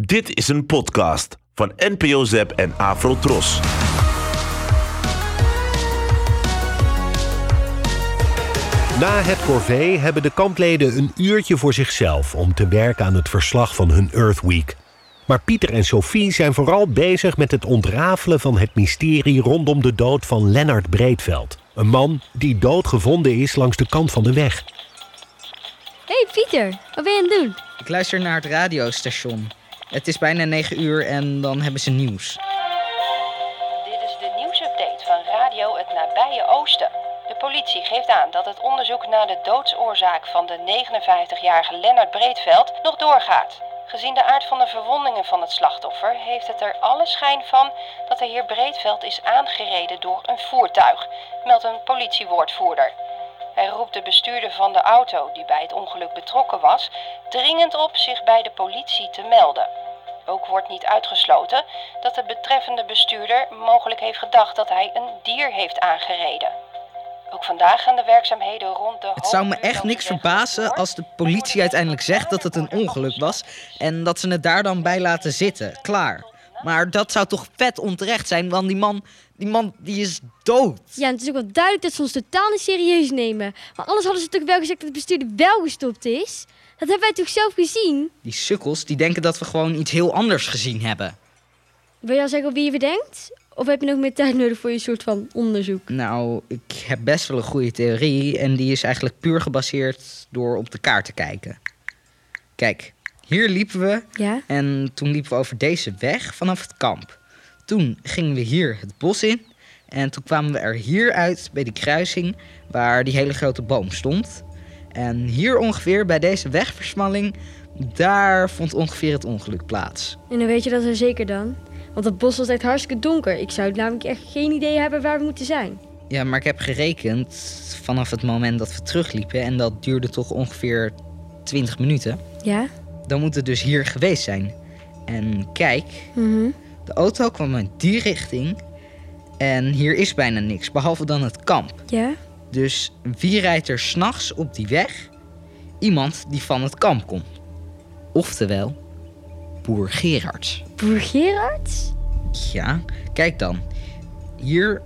Dit is een podcast van NPO Zep en Afro Tros. Na het corvée hebben de kampleden een uurtje voor zichzelf om te werken aan het verslag van hun Earth Week. Maar Pieter en Sophie zijn vooral bezig met het ontrafelen van het mysterie rondom de dood van Lennart Breedveld. Een man die doodgevonden is langs de kant van de weg. Hey Pieter, wat ben je aan het doen? Ik luister naar het radiostation. Het is bijna 9 uur en dan hebben ze nieuws. Dit is de nieuwsupdate van Radio Het Nabije Oosten. De politie geeft aan dat het onderzoek naar de doodsoorzaak van de 59-jarige Lennart Breedveld nog doorgaat. Gezien de aard van de verwondingen van het slachtoffer heeft het er alle schijn van dat de heer Breedveld is aangereden door een voertuig, meldt een politiewoordvoerder. Hij roept de bestuurder van de auto die bij het ongeluk betrokken was dringend op zich bij de politie te melden. Ook wordt niet uitgesloten dat de betreffende bestuurder mogelijk heeft gedacht dat hij een dier heeft aangereden. Ook vandaag gaan de werkzaamheden rond de. Het zou me echt niks verbazen als de politie uiteindelijk zegt dat het een ongeluk was en dat ze het daar dan bij laten zitten. Klaar. Maar dat zou toch vet onterecht zijn, want die man, die man die is dood. Ja, en het is ook wel duidelijk dat ze ons totaal niet serieus nemen. Want anders hadden ze toch wel gezegd dat de bestuurder wel gestopt is? Dat hebben wij toch zelf gezien? Die sukkels die denken dat we gewoon iets heel anders gezien hebben. Wil je al zeggen op wie je bedenkt? Of heb je nog meer tijd nodig voor je soort van onderzoek? Nou, ik heb best wel een goede theorie en die is eigenlijk puur gebaseerd door op de kaart te kijken. Kijk, hier liepen we Ja? En toen liepen we over deze weg vanaf het kamp. Toen gingen we hier het bos in. En toen kwamen we er hier uit bij die kruising waar die hele grote boom stond. En hier ongeveer bij deze wegversmalling, daar vond ongeveer het ongeluk plaats. En dan weet je dat er zeker dan? Want het bos was echt hartstikke donker. Ik zou namelijk echt geen idee hebben waar we moeten zijn. Ja, maar ik heb gerekend vanaf het moment dat we terugliepen. En dat duurde toch ongeveer 20 minuten. Ja? Dan moet het dus hier geweest zijn. En kijk, Mhm. De auto kwam uit die richting. En hier is bijna niks, behalve dan het kamp. Ja? Dus wie rijdt er s'nachts op die weg? Iemand die van het kamp komt. Oftewel, boer Gerards. Boer Gerard? Ja, kijk dan. Hier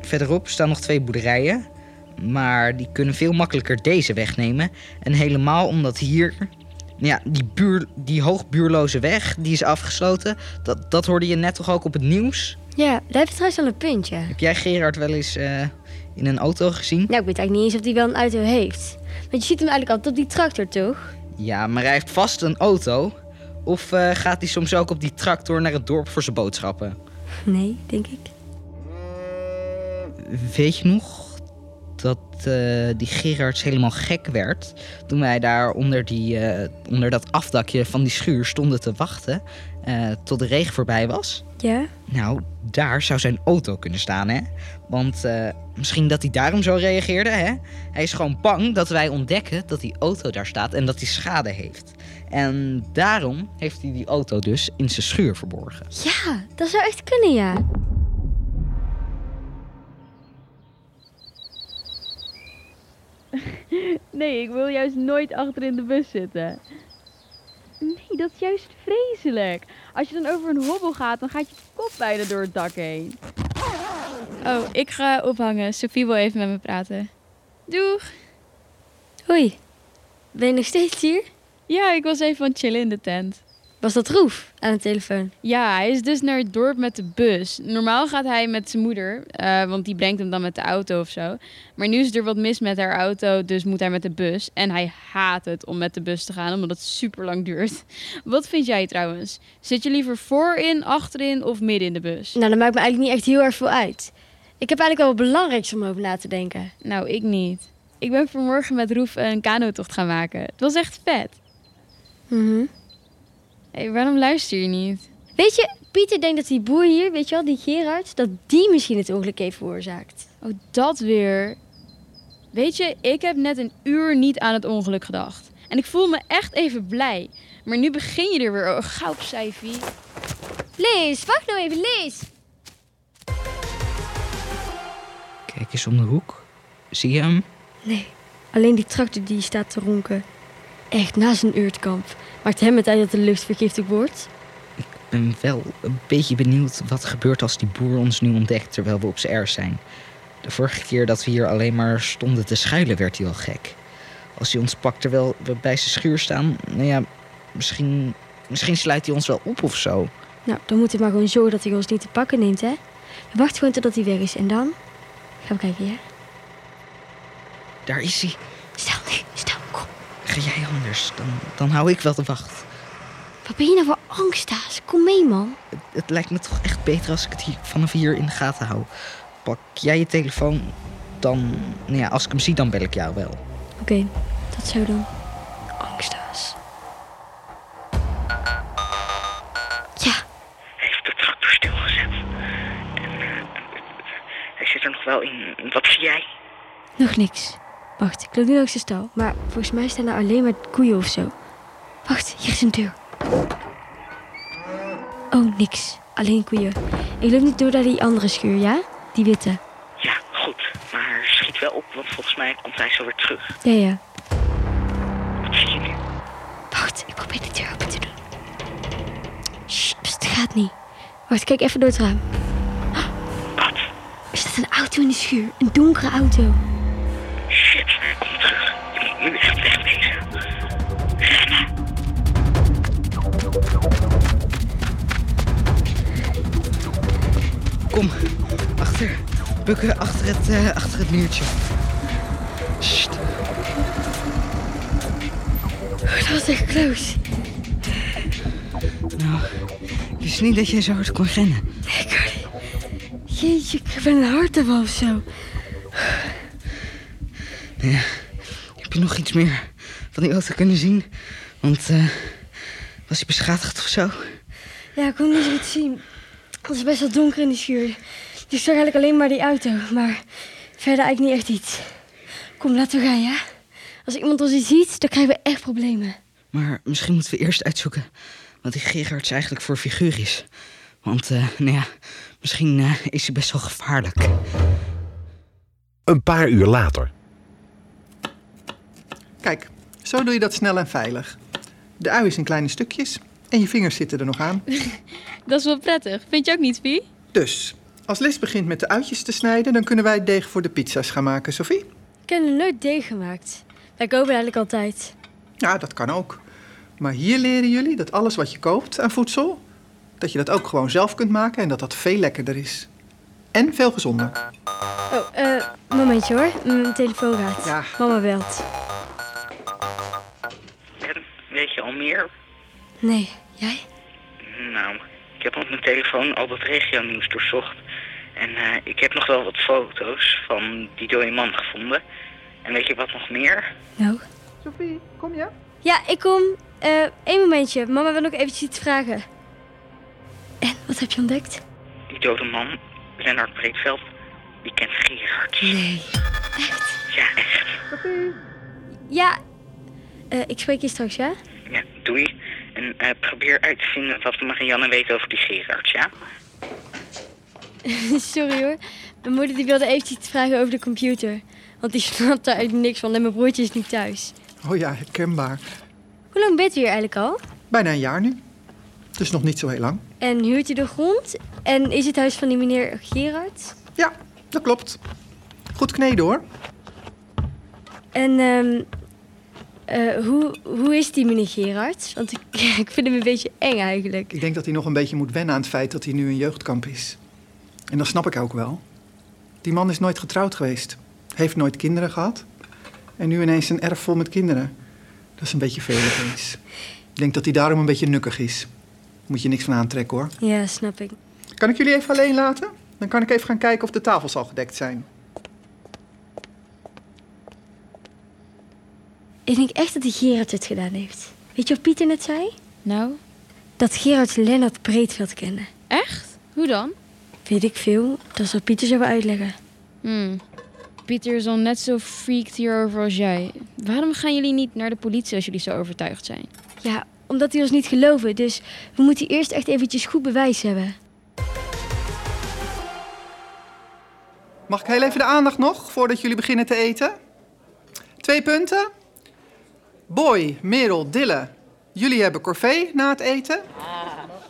verderop staan nog twee boerderijen. Maar die kunnen veel makkelijker deze weg nemen. En helemaal omdat hier... Ja, die, buur, die hoogbuurloze weg, die is afgesloten. Dat, dat hoorde je net toch ook op het nieuws? Ja, daar heb je trouwens wel een puntje. Heb jij Gerard wel eens eh, in een auto gezien? Nou, ik weet eigenlijk niet eens of hij wel een auto heeft. Want je ziet hem eigenlijk altijd op die tractor, toch? Ja, maar hij heeft vast een auto. Of eh, gaat hij soms ook op die tractor naar het dorp voor zijn boodschappen? Nee, denk ik. Weet je nog dat eh, die Gerards helemaal gek werd toen wij daar onder, die, eh, onder dat afdakje van die schuur stonden te wachten eh, tot de regen voorbij was? Ja? Nou, daar zou zijn auto kunnen staan, hè? Want misschien dat hij daarom zo reageerde, hè? Hij is gewoon bang dat wij ontdekken dat die auto daar staat en dat hij schade heeft. En daarom heeft hij die auto dus in zijn schuur verborgen. Ja, dat zou echt kunnen, ja. Nee, ik wil juist nooit achter in de bus zitten. Nee, dat is juist vreselijk. Als je dan over een hobbel gaat, dan gaat je kop bijna door het dak heen. Oh, ik ga ophangen. Sophie wil even met me praten. Doeg! Hoi. Ben je nog steeds hier? Ja, ik was even aan het chillen in de tent. Was dat Roef aan de telefoon? Ja, hij is dus naar het dorp met de bus. Normaal gaat hij met zijn moeder, eh, want die brengt hem dan met de auto of zo. Maar nu is er wat mis met haar auto, dus moet hij met de bus. En hij haat het om met de bus te gaan, omdat het super lang duurt. Wat vind jij trouwens? Zit je liever voorin, achterin of midden in de bus? Nou, dat maakt me eigenlijk niet echt heel erg veel uit. Ik heb eigenlijk wel wat belangrijks om over na te denken. Nou, ik niet. Ik ben vanmorgen met Roef een kanotocht gaan maken. Het was echt vet. Mhm. Hey, waarom luister je niet? Weet je, Pieter denkt dat die boer hier, weet je wel, die Gerard, dat die misschien het ongeluk heeft veroorzaakt. Oh, dat weer. Weet je, ik heb net een uur niet aan het ongeluk gedacht. En ik voel me echt even blij. Maar nu begin je er weer. Oh, gauw Sijfie. Lees, wacht nou even, lees. Kijk eens om de hoek. Zie je hem? Nee, alleen die tractor die staat te ronken. Echt, na zijn uurtkamp. Maakt hem het uit dat de lucht vergiftigd wordt? ben wel een beetje benieuwd wat er gebeurt als die boer ons nu ontdekt terwijl we op z'n erf zijn. De vorige keer dat we hier alleen maar stonden te schuilen, werd hij al gek. Als hij ons pakt terwijl we bij zijn schuur staan, nou ja, misschien, misschien sluit hij ons wel op of zo. Nou, dan moet hij maar gewoon zorgen dat hij ons niet te pakken neemt, hè? We wachten gewoon totdat hij weg is en dan gaan we kijken, ja? Daar is hij. Stel nu, stel, kom. Ga jij anders, dan, dan hou ik wel de wacht. Wat ben je nou voor angstaas? Kom mee, man. Het, het lijkt me toch echt beter als ik het hier, vanaf hier in de gaten hou. Pak jij je telefoon, dan, nou ja, als ik hem zie, dan bel ik jou wel. Oké, dat zo dan. Angstaas. Ja, Hij heeft de tractor stilgezet. En eh, hij zit er nog wel in. Wat zie jij? nog niks. Wacht, ik loop nu langs de stal. Maar volgens mij staan er alleen maar koeien of zo. Wacht, hier is een deur. Oh, niks. Alleen koeien. Ik loop niet door naar die andere schuur, ja? Die witte. Ja, goed. Maar schiet wel op, want volgens mij komt hij zo weer terug. Ja, ja. Wat zie je nu? Wacht, ik probeer de deur open te doen. Pst, het gaat niet. Wacht, kijk even door het raam. Wat? Er staat een auto in de schuur. Een donkere auto. Kom, achter. Bukken achter het, eh, achter het muurtje. Sst. Dat was echt close. Nou, ik wist niet dat jij zo hard kon rennen. Ik. Jeetje, ik ben een hartaanval of zo. Ja. Nog iets meer van die auto kunnen zien? Want, eh, was hij beschadigd of zo? Ja, ik kon niet zo goed zien. Het was best wel donker in de schuur. Dus ik zag eigenlijk alleen maar die auto. Maar verder eigenlijk niet echt iets. Kom, laten we gaan, ja? Als iemand ons iets ziet, dan krijgen we echt problemen. Maar misschien moeten we eerst uitzoeken wat die Gerards eigenlijk voor figuur is. Want, eh, nou ja, misschien eh, is hij best wel gevaarlijk. Een paar uur later. Kijk, zo doe je dat snel en veilig. De ui is in kleine stukjes en je vingers zitten er nog aan. Dat is wel prettig. Vind je ook niet, Vie? Dus, als Les begint met de uitjes te snijden, dan kunnen wij deeg voor de pizza's gaan maken, Sophie? Ik heb nog nooit deeg gemaakt. Wij kopen eigenlijk altijd. Ja, dat kan ook. Maar hier leren jullie dat alles wat je koopt aan voedsel, dat je dat ook gewoon zelf kunt maken en dat dat veel lekkerder is. En veel gezonder. Oh, eh, momentje hoor. Mijn telefoon gaat. Ja. Mama belt. Weet je al meer? Nee, jij? Nou, ik heb op mijn telefoon al dat regionieuws doorzocht. En eh, ik heb nog wel wat foto's van die dode man gevonden. En weet je wat nog meer? Nou? Sophie, kom je? Ja, ik kom. Eh, één momentje. Mama wil nog eventjes iets vragen. En, wat heb je ontdekt? Die dode man, Lennart Breedveld, die kent Gerard. Nee. Ja, echt. Ja. Eh, ik spreek je straks, ja? Ja, doei. En eh, probeer uit te vinden wat Marianne weet over die Gerard, ja? Sorry hoor. Mijn moeder die wilde eventjes iets vragen over de computer. Want die snapt daar eigenlijk niks van en mijn broertje is niet thuis. Oh ja, herkenbaar. Hoe lang bent u hier eigenlijk al? Bijna een jaar nu. Dus nog niet zo heel lang. En huurt u de grond? En is het huis van die meneer Gerard? Ja, dat klopt. Goed kneden hoor. En ehm, eh, hoe, hoe is die meneer Gerard? Want ik, ik vind hem een beetje eng eigenlijk. Ik denk dat hij nog een beetje moet wennen aan het feit dat hij nu een jeugdkamp is. En dat snap ik ook wel. Die man is nooit getrouwd geweest. Heeft nooit kinderen gehad. En nu ineens een erf vol met kinderen. Dat is een beetje veel opeens. Ik denk dat hij daarom een beetje nukkig is. Moet je niks van aantrekken hoor. Ja, snap ik. Kan ik jullie even alleen laten? Dan kan ik even gaan kijken of de tafels al gedekt zijn. Ik denk echt dat die Gerard het gedaan heeft. Weet je wat Pieter net zei? Nou, Dat Gerard Lennart Breedveld kende. echt? Hoe dan? Weet ik veel. Dat zal Pieter zo wel uitleggen. Hmm. Pieter is al net zo freaked hierover als jij. Waarom gaan jullie niet naar de politie als jullie zo overtuigd zijn? Ja, omdat hij ons niet geloven. Dus we moeten eerst echt eventjes goed bewijs hebben. Mag ik heel even de aandacht nog voordat jullie beginnen te eten? Twee punten. Boy, Merel, Dille. Jullie hebben corvée na het eten.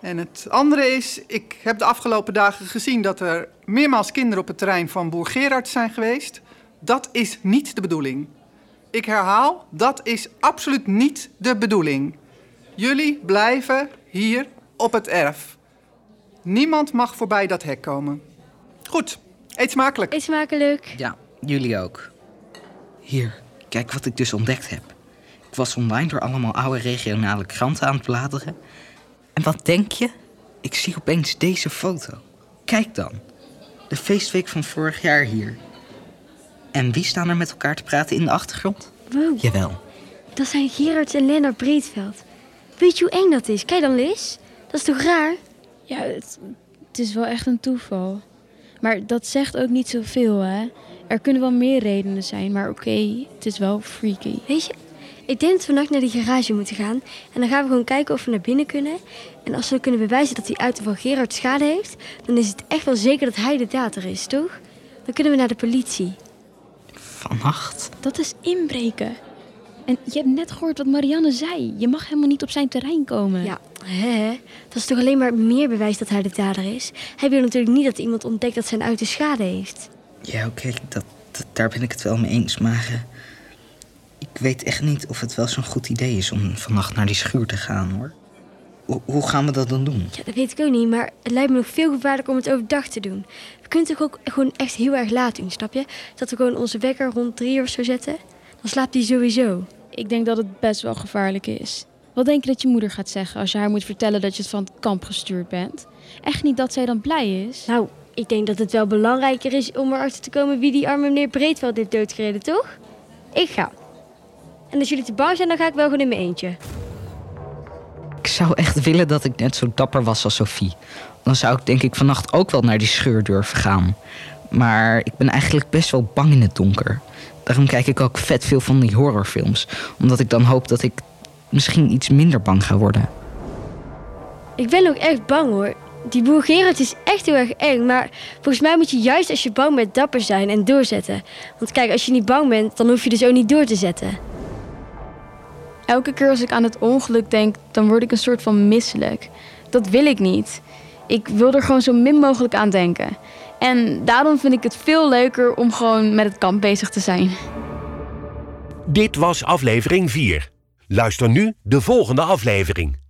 En het andere is, ik heb de afgelopen dagen gezien dat er meermaals kinderen op het terrein van boer Gerard zijn geweest. Dat is niet de bedoeling. Ik herhaal, dat is absoluut niet de bedoeling. Jullie blijven hier op het erf. Niemand mag voorbij dat hek komen. Goed, eet smakelijk. Eet smakelijk. Ja, jullie ook. Hier, kijk wat ik dus ontdekt heb. Ik was online door allemaal oude regionale kranten aan het bladeren. En wat denk je? Ik zie opeens deze foto. Kijk dan. De feestweek van vorig jaar hier. En wie staan er met elkaar te praten in de achtergrond? Wow, Jawel. dat zijn Gerard en Lennart Breedveld. Weet je hoe eng dat is? Kijk dan, Liz. Dat is toch raar? Ja, het, het is wel echt een toeval. Maar dat zegt ook niet zoveel, hè? Er kunnen wel meer redenen zijn, maar oké, het is wel freaky. Weet je, ik denk dat we vannacht naar die garage moeten gaan. En dan gaan we gewoon kijken of we naar binnen kunnen. En als we kunnen bewijzen dat die auto van Gerard schade heeft... dan is het echt wel zeker dat hij de dader is, toch? Dan kunnen we naar de politie. Vannacht. Dat is inbreken. En je hebt net gehoord wat Marianne zei. Je mag helemaal niet op zijn terrein komen. Ja, hè? Dat is toch alleen maar meer bewijs dat hij de dader is? Hij wil natuurlijk niet dat iemand ontdekt dat zijn auto schade heeft. Ja, oké, dat, dat- daar ben ik het wel mee eens. Maar eh, ik weet echt niet of het wel zo'n goed idee is om vannacht naar die schuur te gaan, hoor. Hoe- hoe gaan we dat dan doen? Ja, dat weet ik ook niet, maar het lijkt me nog veel gevaarlijker om het overdag te doen. We kunnen het toch ook gewoon echt heel erg laat doen, snap je? Dat we gewoon onze wekker rond drie uur zo zetten. Dan slaapt hij sowieso. Ik denk dat het best wel gevaarlijk is. Wat denk je dat je moeder gaat zeggen als je haar moet vertellen dat je het van het kamp gestuurd bent? Echt niet dat zij dan blij is? Nou, ik denk dat het wel belangrijker is om erachter te komen wie die arme meneer Breedveld heeft doodgereden, toch? Ik ga. En als jullie te bang zijn, dan ga ik wel gewoon in mijn eentje. Ik zou echt willen dat ik net zo dapper was als Sophie. Dan zou ik denk ik vannacht ook wel naar die scheur durven gaan. Maar ik ben eigenlijk best wel bang in het donker. Daarom kijk ik ook vet veel van die horrorfilms. Omdat ik dan hoop dat ik misschien iets minder bang ga worden. Ik ben ook echt bang hoor. Die boer Gerard is echt heel erg eng, maar volgens mij moet je juist als je bang bent dapper zijn en doorzetten. Want kijk, als je niet bang bent, dan hoef je dus ook niet door te zetten. Elke keer als ik aan het ongeluk denk, dan word ik een soort van misselijk. Dat wil ik niet. Ik wil er gewoon zo min mogelijk aan denken. En daarom vind ik het veel leuker om gewoon met het kamp bezig te zijn. Dit was aflevering 4. Luister nu de volgende aflevering.